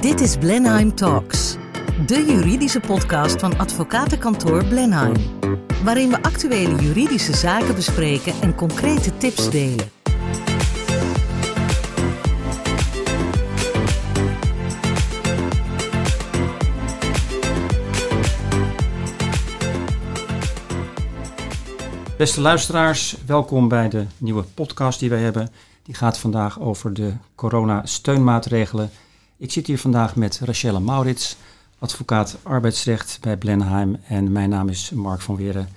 Dit is Blenheim Talks, de juridische podcast van advocatenkantoor Blenheim, waarin we actuele juridische zaken bespreken en concrete tips delen. Beste luisteraars, welkom bij de nieuwe podcast die wij hebben. Die gaat vandaag over de corona-steunmaatregelen. Ik zit hier vandaag met Rachelle Maurits, advocaat arbeidsrecht bij Blenheim. En mijn naam is Mark van Weren,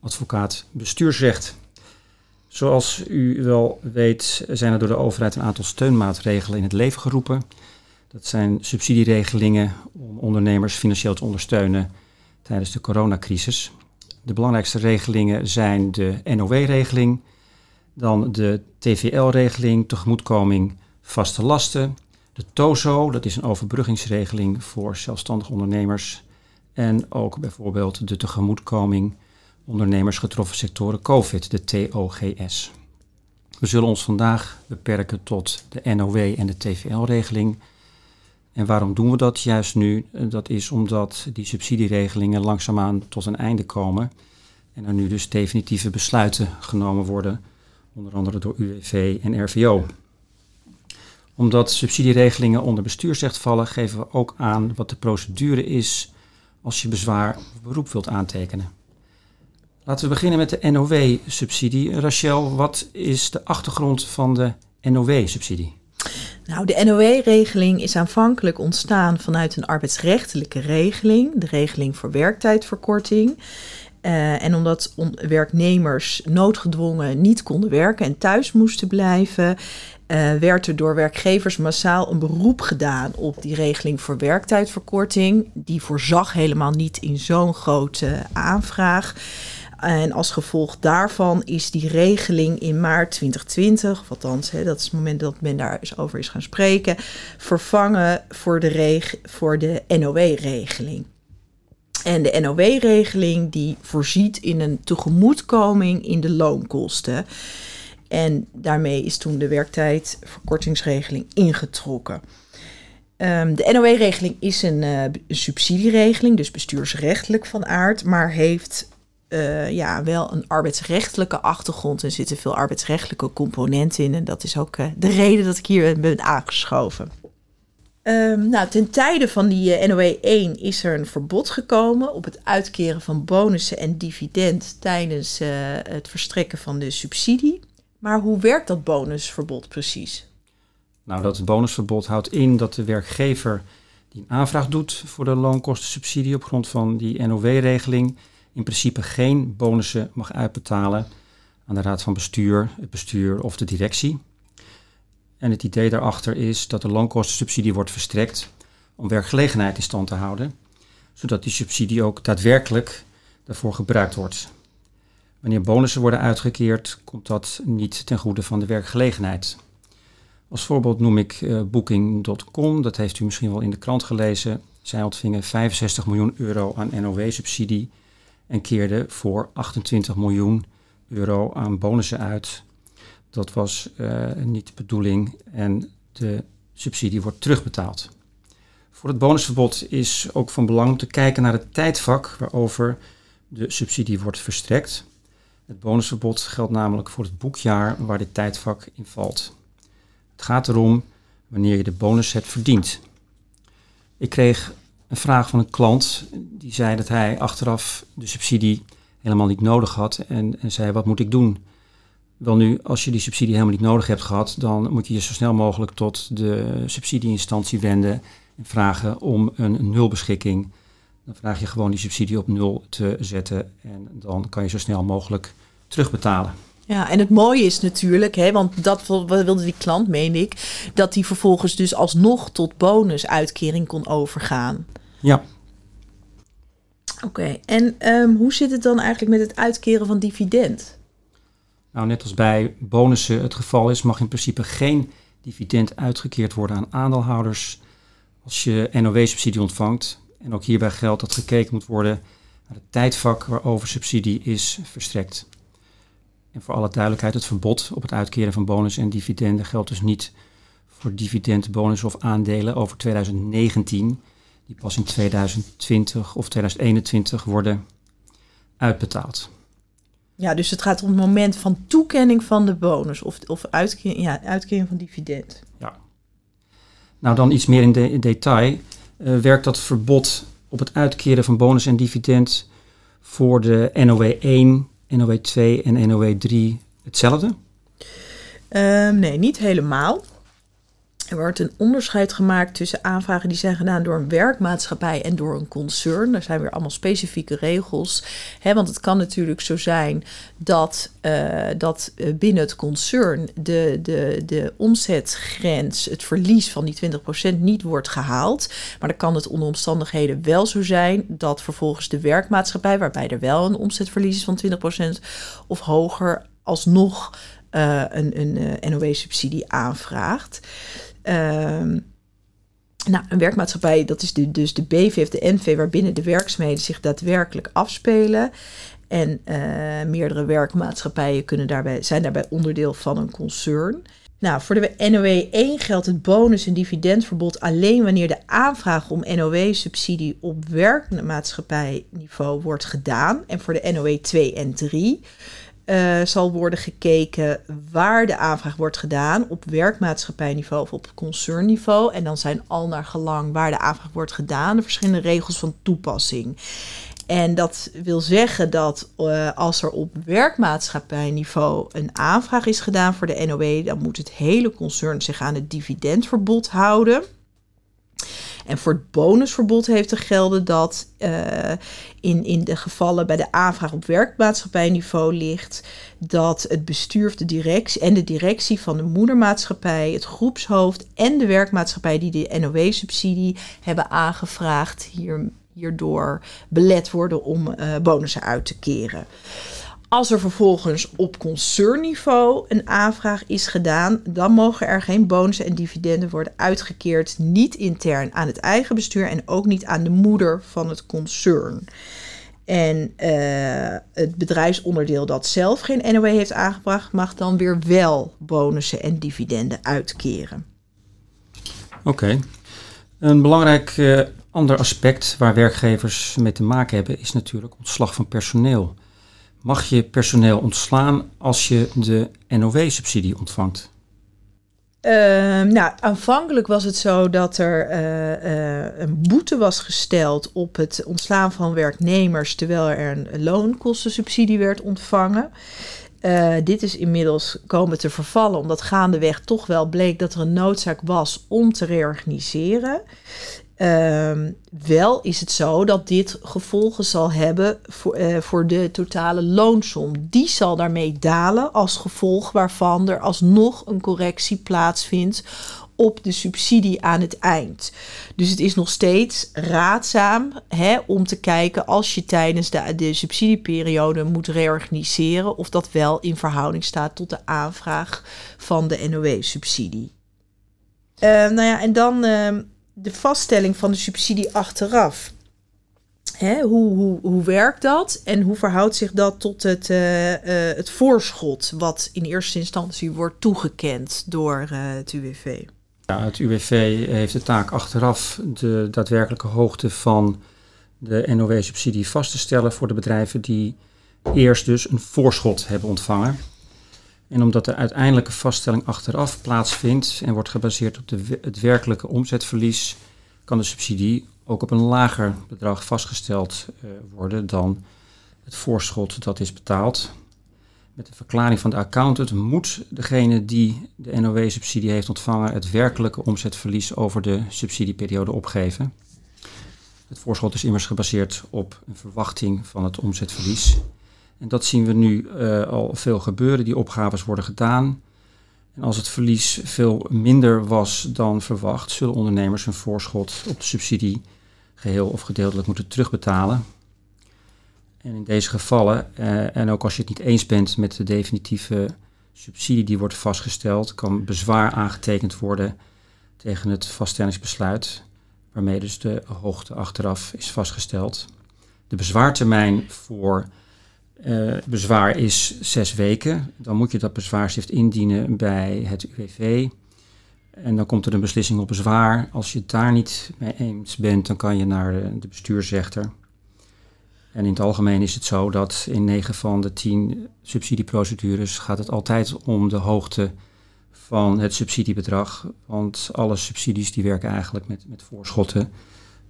advocaat bestuursrecht. Zoals u wel weet zijn er door de overheid een aantal steunmaatregelen in het leven geroepen. Dat zijn subsidieregelingen om ondernemers financieel te ondersteunen tijdens de coronacrisis. De belangrijkste regelingen zijn de NOW-regeling, dan de TVL-regeling, tegemoetkoming vaste lasten, de TOZO, dat is een overbruggingsregeling voor zelfstandige ondernemers, en ook bijvoorbeeld de tegemoetkoming ondernemers getroffen sectoren COVID, de TOGS. We zullen ons vandaag beperken tot de NOW en de TVL-regeling. En waarom doen we dat juist nu? Dat is omdat die subsidieregelingen langzaamaan tot een einde komen. En er nu dus definitieve besluiten genomen worden, onder andere door UWV en RVO. Omdat subsidieregelingen onder bestuursrecht vallen, geven we ook aan wat de procedure is als je bezwaar of beroep wilt aantekenen. Laten we beginnen met de NOW-subsidie. Rachel, wat is de achtergrond van de NOW-subsidie? Nou, de NOW-regeling is aanvankelijk ontstaan vanuit een arbeidsrechtelijke regeling, de regeling voor werktijdverkorting. Uh, en omdat werknemers noodgedwongen niet konden werken en thuis moesten blijven, uh, werd er door werkgevers massaal een beroep gedaan op die regeling voor werktijdverkorting. Die voorzag helemaal niet in zo'n grote aanvraag. En als gevolg daarvan is die regeling in maart 2020, of althans, hè, dat is het moment dat men daar eens over is gaan spreken, vervangen voor de, voor de NOW-regeling. En de NOW-regeling die voorziet in een tegemoetkoming in de loonkosten. En daarmee is toen de werktijdverkortingsregeling ingetrokken. Um, de NOW-regeling is een, uh, een subsidieregeling, dus bestuursrechtelijk van aard, maar heeft uh, ja, wel een arbeidsrechtelijke achtergrond en zitten veel arbeidsrechtelijke componenten in. En dat is ook uh, de reden dat ik hier ben aangeschoven. Um, nou, ten tijde van die NOW 1 is er een verbod gekomen op het uitkeren van bonussen en dividend tijdens het verstrekken van de subsidie. Maar hoe werkt dat bonusverbod precies? Nou, dat bonusverbod houdt in dat de werkgever die een aanvraag doet voor de loonkostensubsidie op grond van die NOW-regeling in principe geen bonussen mag uitbetalen aan de raad van bestuur, het bestuur of de directie. En het idee daarachter is dat de loonkostensubsidie wordt verstrekt om werkgelegenheid in stand te houden, zodat die subsidie ook daadwerkelijk daarvoor gebruikt wordt. Wanneer bonussen worden uitgekeerd, komt dat niet ten goede van de werkgelegenheid. Als voorbeeld noem ik uh, Booking.com, dat heeft u misschien wel in de krant gelezen. Zij ontvingen 65 miljoen euro aan NOW-subsidie en keerde voor 28 miljoen euro aan bonussen uit. Dat was uh, niet de bedoeling en de subsidie wordt terugbetaald. Voor het bonusverbod is ook van belang om te kijken naar het tijdvak waarover de subsidie wordt verstrekt. Het bonusverbod geldt namelijk voor het boekjaar waar dit tijdvak in valt. Het gaat erom wanneer je de bonus hebt verdiend. Ik kreeg een vraag van een klant die zei dat hij achteraf de subsidie helemaal niet nodig had en, zei wat moet ik doen? Wel nu, als je die subsidie helemaal niet nodig hebt gehad, dan moet je je zo snel mogelijk tot de subsidieinstantie wenden en vragen om een nulbeschikking. Dan vraag je gewoon die subsidie op nul te zetten en dan kan je zo snel mogelijk terugbetalen. Ja, en het mooie is natuurlijk, hè, want dat wilde die klant, meen ik, dat hij vervolgens dus alsnog tot bonusuitkering kon overgaan. Ja. Oké, en um, hoe zit het dan eigenlijk met het uitkeren van dividend? Nou, net als bij bonussen het geval is, mag in principe geen dividend uitgekeerd worden aan aandeelhouders als je NOW-subsidie ontvangt. En ook hierbij geldt dat gekeken moet worden naar het tijdvak waarover subsidie is verstrekt. En voor alle duidelijkheid, het verbod op het uitkeren van bonus en dividenden geldt dus niet voor dividend, bonus of aandelen over 2019, die pas in 2020 of 2021 worden uitbetaald. Ja, dus het gaat om het moment van toekenning van de bonus of, of uitkering, ja, uitkering van dividend. Ja. Nou, dan iets meer in, de, in detail. Uh, werkt dat verbod op het uitkeren van bonus en dividend voor de NOW 1, NOW 2 en NOW 3 hetzelfde? Um, nee, niet helemaal. Er wordt een onderscheid gemaakt tussen aanvragen die zijn gedaan door een werkmaatschappij en door een concern. Daar zijn weer allemaal specifieke regels. Hè, want het kan natuurlijk zo zijn dat, uh, dat eh, binnen het concern de, de, de omzetgrens, het verlies van die 20% niet wordt gehaald. Maar dan kan het onder omstandigheden wel zo zijn dat vervolgens de werkmaatschappij, waarbij er wel een omzetverlies is van 20% of hoger, alsnog uh, een, een NOW-subsidie aanvraagt. Ehm, nou, een werkmaatschappij, dat is de, dus de BV of de NV, waarbinnen de werkzaamheden zich daadwerkelijk afspelen. En uh, meerdere werkmaatschappijen kunnen daarbij, zijn daarbij onderdeel van een concern. Nou, voor de NOW 1 geldt het bonus- en dividendverbod alleen wanneer de aanvraag om NOW-subsidie op werkmaatschappijniveau wordt gedaan. En voor de NOW 2 en 3 uh, zal worden gekeken waar de aanvraag wordt gedaan op werkmaatschappijniveau of op concernniveau. En dan zijn al naar gelang waar de aanvraag wordt gedaan de verschillende regels van toepassing. En dat wil zeggen dat uh, als er op werkmaatschappijniveau een aanvraag is gedaan voor de NOW, dan moet het hele concern zich aan het dividendverbod houden. En voor het bonusverbod heeft te gelden dat uh, in, in de gevallen bij de aanvraag op werkmaatschappijniveau ligt dat het bestuur of de directie en de directie van de moedermaatschappij, het groepshoofd en de werkmaatschappij die de NOW-subsidie hebben aangevraagd, hier, hierdoor belet worden om uh, bonussen uit te keren. Als er vervolgens op concernniveau een aanvraag is gedaan, dan mogen er geen bonussen en dividenden worden uitgekeerd, niet intern aan het eigen bestuur en ook niet aan de moeder van het concern. En uh, het bedrijfsonderdeel dat zelf geen NOW heeft aangebracht, mag dan weer wel bonussen en dividenden uitkeren. Oké. Een belangrijk uh, ander aspect waar werkgevers mee te maken hebben is natuurlijk ontslag van personeel mag je personeel ontslaan als je de NOW-subsidie ontvangt? Uh, nou, aanvankelijk was het zo dat er uh, uh, een boete was gesteld op het ontslaan van werknemers terwijl er een loonkostensubsidie werd ontvangen. dit is inmiddels komen te vervallen, omdat gaandeweg toch wel bleek dat er een noodzaak was om te reorganiseren. Um, wel is het zo dat dit gevolgen zal hebben voor, uh, voor de totale loonsom. Die zal daarmee dalen als gevolg waarvan er alsnog een correctie plaatsvindt op de subsidie aan het eind. Dus het is nog steeds raadzaam hè, om te kijken als je tijdens de, de subsidieperiode moet reorganiseren of dat wel in verhouding staat tot de aanvraag van de NOW-subsidie. Uh, nou ja, en dan. Uh, de vaststelling van de subsidie achteraf. Hè, hoe, hoe, hoe werkt dat en hoe verhoudt zich dat tot het, uh, uh, het voorschot wat in eerste instantie wordt toegekend door uh, het UWV? Ja, het UWV heeft de taak achteraf de daadwerkelijke hoogte van de NOW-subsidie vast te stellen voor de bedrijven die eerst dus een voorschot hebben ontvangen. En omdat de uiteindelijke vaststelling achteraf plaatsvindt en wordt gebaseerd op de, het werkelijke omzetverlies, kan de subsidie ook op een lager bedrag vastgesteld uh, worden dan het voorschot dat is betaald. Met de verklaring van de accountant moet degene die de NOW-subsidie heeft ontvangen het werkelijke omzetverlies over de subsidieperiode opgeven. Het voorschot is immers gebaseerd op een verwachting van het omzetverlies. En dat zien we nu uh, al veel gebeuren. Die opgaves worden gedaan. En als het verlies veel minder was dan verwacht, zullen ondernemers hun voorschot op de subsidie geheel of gedeeltelijk moeten terugbetalen. En in deze gevallen, uh, en ook als je het niet eens bent met de definitieve subsidie die wordt vastgesteld, kan bezwaar aangetekend worden tegen het vaststellingsbesluit, waarmee dus de hoogte achteraf is vastgesteld. De bezwaartermijn voor uh, bezwaar is zes weken. Dan moet je dat bezwaarschrift indienen bij het UWV. En dan komt er een beslissing op bezwaar. Als je het daar niet mee eens bent, dan kan je naar de, bestuursrechter. En in het algemeen is het zo dat in 9 van de 10 subsidieprocedures gaat het altijd om de hoogte van het subsidiebedrag. Want alle subsidies die werken eigenlijk met, met voorschotten.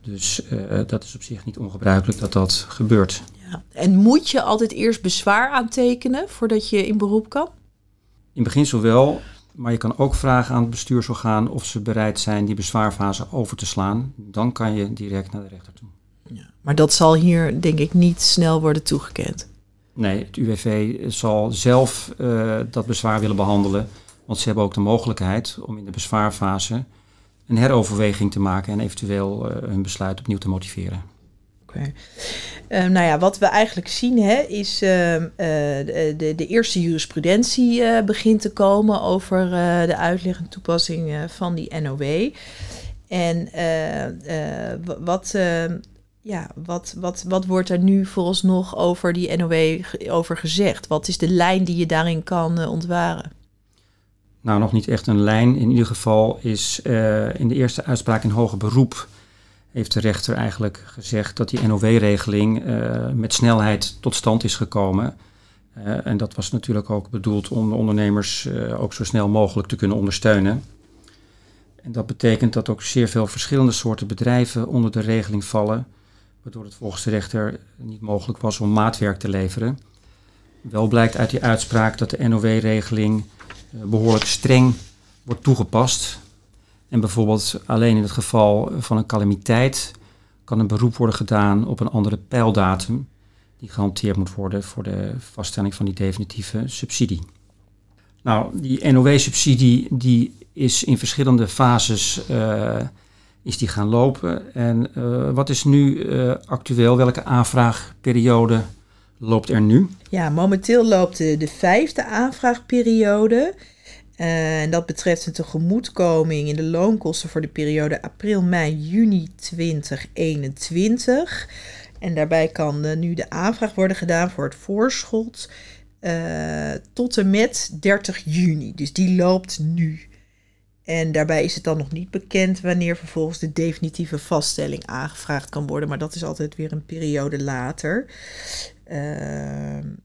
Dus uh, dat is op zich niet ongebruikelijk dat dat gebeurt. Ja. En moet je altijd eerst bezwaar aantekenen voordat je in beroep kan? In beginsel wel, maar je kan ook vragen aan het bestuursorgaan of ze bereid zijn die bezwaarfase over te slaan. Dan kan je direct naar de rechter toe. Ja. Maar dat zal hier denk ik niet snel worden toegekend. Nee, het UWV zal zelf uh, dat bezwaar willen behandelen. Want ze hebben ook de mogelijkheid om in de bezwaarfase een heroverweging te maken en eventueel uh, hun besluit opnieuw te motiveren. Uh, nou ja, wat we eigenlijk zien hè, is uh, de, de, eerste jurisprudentie begint te komen over de uitleg en toepassing van die NOW. En wat, ja, wat, wat, wat wordt er nu vooralsnog over die NOW over gezegd? Wat is de lijn die je daarin kan ontwaren? Nou, nog niet echt een lijn. In ieder geval is in de eerste uitspraak in hoger beroep heeft de rechter eigenlijk gezegd dat die NOW-regeling uh, met snelheid tot stand is gekomen. Uh, en dat was natuurlijk ook bedoeld om de ondernemers ook zo snel mogelijk te kunnen ondersteunen. En dat betekent dat ook zeer veel verschillende soorten bedrijven onder de regeling vallen, waardoor het volgens de rechter niet mogelijk was om maatwerk te leveren. Wel blijkt uit die uitspraak dat de NOW-regeling eh, behoorlijk streng wordt toegepast. En bijvoorbeeld alleen in het geval van een calamiteit kan een beroep worden gedaan op een andere pijldatum die gehanteerd moet worden voor de vaststelling van die definitieve subsidie. Nou, die NOW-subsidie die is in verschillende fases uh, is die gaan lopen. En uh, wat is nu uh, actueel? Welke aanvraagperiode loopt er nu? Ja, momenteel loopt de, de vijfde aanvraagperiode. Uh, en dat betreft een tegemoetkoming in de loonkosten voor de periode april, mei, juni 2021. En daarbij kan uh, nu de aanvraag worden gedaan voor het voorschot uh, tot en met 30 juni. Dus die loopt nu. En daarbij is het dan nog niet bekend wanneer vervolgens de definitieve vaststelling aangevraagd kan worden. Maar dat is altijd weer een periode later.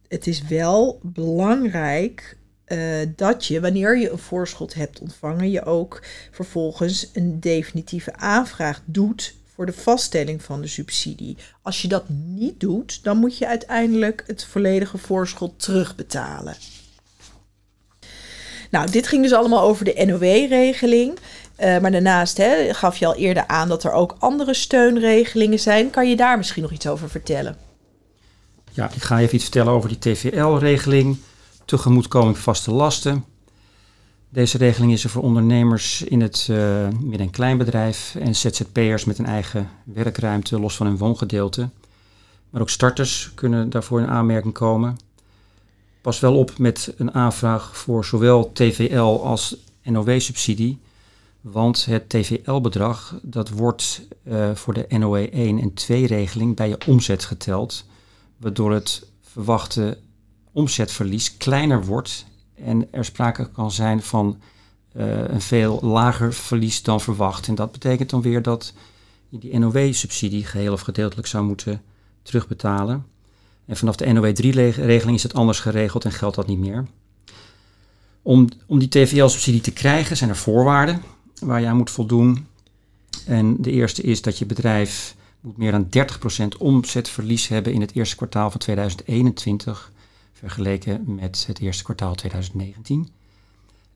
Het is wel belangrijk uh, dat je, wanneer je een voorschot hebt ontvangen, je ook vervolgens een definitieve aanvraag doet voor de vaststelling van de subsidie. Als je dat niet doet, dan moet je uiteindelijk het volledige voorschot terugbetalen. Nou, dit ging dus allemaal over de NOW-regeling. Uh, maar daarnaast hè, gaf je al eerder aan dat er ook andere steunregelingen zijn. Kan je daar misschien nog iets over vertellen? Ja, ik ga even iets vertellen over die TVL-regeling, tegemoetkoming vaste lasten. Deze regeling is er voor ondernemers in het uh, midden- en kleinbedrijf en ZZP'ers met een eigen werkruimte los van hun woongedeelte. Maar ook starters kunnen daarvoor in aanmerking komen. Pas wel op met een aanvraag voor zowel TVL als NOW-subsidie, want het TVL-bedrag dat wordt uh, voor de NOW 1 en 2-regeling bij je omzet geteld waardoor het verwachte omzetverlies kleiner wordt en er sprake kan zijn van uh, een veel lager verlies dan verwacht. En dat betekent dan weer dat je die NOW-subsidie geheel of gedeeltelijk zou moeten terugbetalen. En vanaf de NOW-3-regeling is het anders geregeld en geldt dat niet meer. Om, om die TVL-subsidie te krijgen zijn er voorwaarden waar je aan moet voldoen. En de eerste is dat je bedrijf moet meer dan 30% omzetverlies hebben in het eerste kwartaal van 2021, vergeleken met het eerste kwartaal 2019.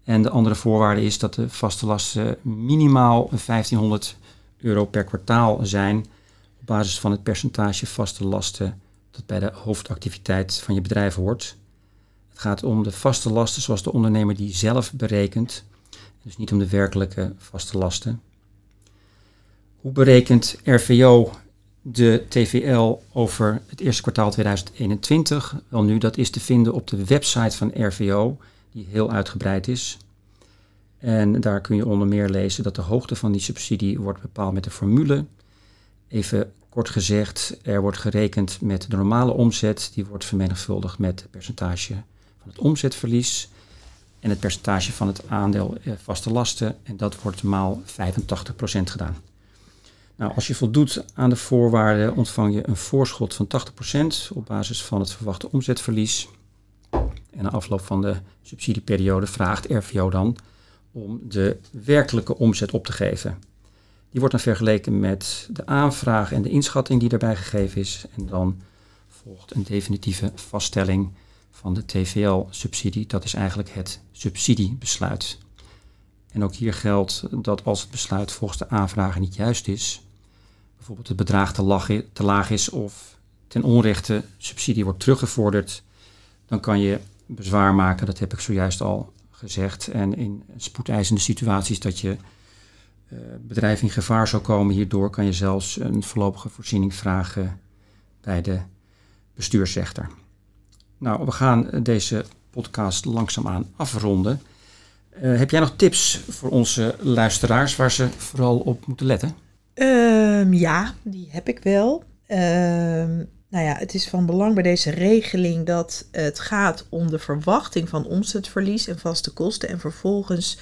En de andere voorwaarde is dat de vaste lasten minimaal 1500 euro per kwartaal zijn op basis van het percentage vaste lasten dat bij de hoofdactiviteit van je bedrijf hoort. Het gaat om de vaste lasten zoals de ondernemer die zelf berekent, dus niet om de werkelijke vaste lasten. Hoe berekent RVO de TVL over het eerste kwartaal 2021? Wel nu, dat is te vinden op de website van RVO, die heel uitgebreid is. En daar kun je onder meer lezen dat de hoogte van die subsidie wordt bepaald met een formule. Even kort gezegd, er wordt gerekend met de normale omzet, die wordt vermenigvuldigd met het percentage van het omzetverlies. en het percentage van het aandeel eh, vaste lasten. En dat wordt maal 85% gedaan. Nou, als je voldoet aan de voorwaarden, ontvang je een voorschot van 80% op basis van het verwachte omzetverlies. En na afloop van de subsidieperiode vraagt RVO dan om de werkelijke omzet op te geven. Die wordt dan vergeleken met de aanvraag en de inschatting die daarbij gegeven is. En dan volgt een definitieve vaststelling van de TVL-subsidie. Dat is eigenlijk het subsidiebesluit. En ook hier geldt dat als het besluit volgens de aanvrager niet juist is, bijvoorbeeld het bedrag te laag is of ten onrechte subsidie wordt teruggevorderd, dan kan je bezwaar maken. Dat heb ik zojuist al gezegd. En in spoedeisende situaties dat je uh, bedrijf in gevaar zou komen hierdoor, kan je zelfs een voorlopige voorziening vragen bij de bestuursrechter. Nou, we gaan deze podcast langzaamaan afronden. Uh, heb jij nog tips voor onze luisteraars waar ze vooral op moeten letten? Um, ja, die heb ik wel. Um, nou ja, het is van belang bij deze regeling dat het gaat om de verwachting van omzetverlies en vaste kosten. En vervolgens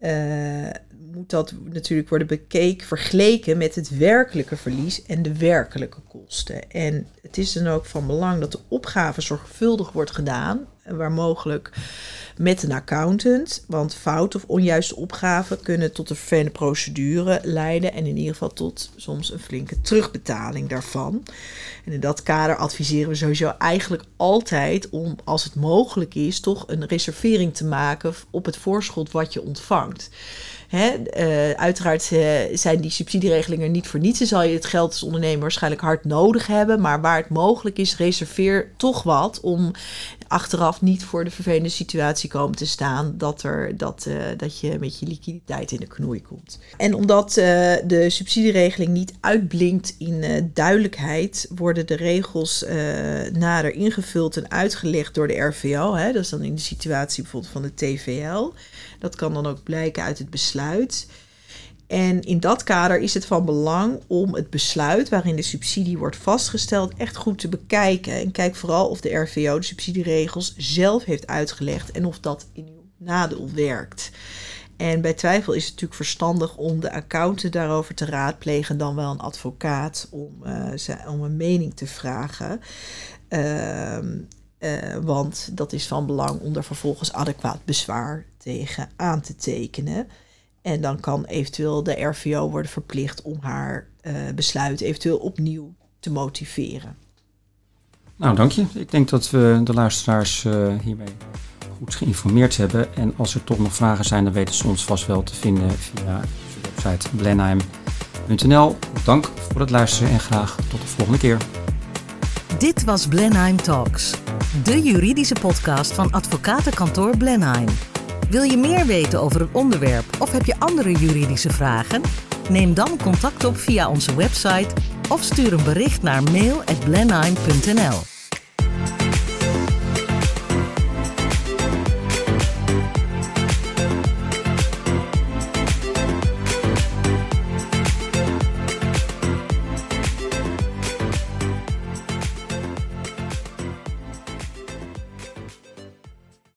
uh, moet dat natuurlijk worden bekeken, vergeleken met het werkelijke verlies en de werkelijke kosten. En het is dan ook van belang dat de opgave zorgvuldig wordt gedaan, waar mogelijk met een accountant. Want fout of onjuiste opgaven kunnen tot een vervelende procedure leiden en in ieder geval tot soms een flinke terugbetaling daarvan. En in dat kader adviseren we sowieso eigenlijk altijd om, als het mogelijk is, toch een reservering te maken op het voorschot wat je ontvangt. Uh, uiteraard uh, zijn die subsidieregelingen niet voor niets. Dan zal je het geld als ondernemer waarschijnlijk hard nodig hebben. Maar waar het mogelijk is, reserveer toch wat om achteraf niet voor de vervelende situatie komen te staan dat, er, dat, uh, dat je met je liquiditeit in de knoei komt. En omdat de subsidieregeling niet uitblinkt in duidelijkheid, worden de regels nader ingevuld en uitgelegd door de RVO. Hè, dat is dan in de situatie bijvoorbeeld van de TVL. Dat kan dan ook blijken uit het besluit. En in dat kader is het van belang om het besluit waarin de subsidie wordt vastgesteld echt goed te bekijken. En kijk vooral of de RVO de subsidieregels zelf heeft uitgelegd en of dat in uw nadeel werkt. En bij twijfel is het natuurlijk verstandig om de accountant daarover te raadplegen, dan wel een advocaat om, uh, om een mening te vragen. Uh, uh, want dat is van belang om er vervolgens adequaat bezwaar tegen aan te tekenen. En dan kan eventueel de RVO worden verplicht om haar uh, besluit eventueel opnieuw te motiveren. Nou, dank je. Ik denk dat we de luisteraars uh, hiermee goed geïnformeerd hebben. En als er toch nog vragen zijn, dan weten ze ons vast wel te vinden via de website blenheim.nl. Dank voor het luisteren en graag tot de volgende keer. Dit was Blenheim Talks, de juridische podcast van advocatenkantoor Blenheim. Wil je meer weten over het onderwerp of heb je andere juridische vragen? Neem dan contact op via onze website of stuur een bericht naar mail@blenheim.nl.